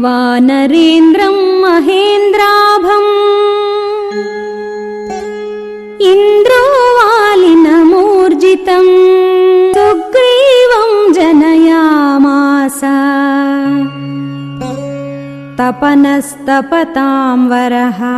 वानरेन्द्रं महेन्द्राभम्। इन्द्रोवालिनमूर्जितम् सुग्रीवं जनयामास। तपनस्तपताम् वरः।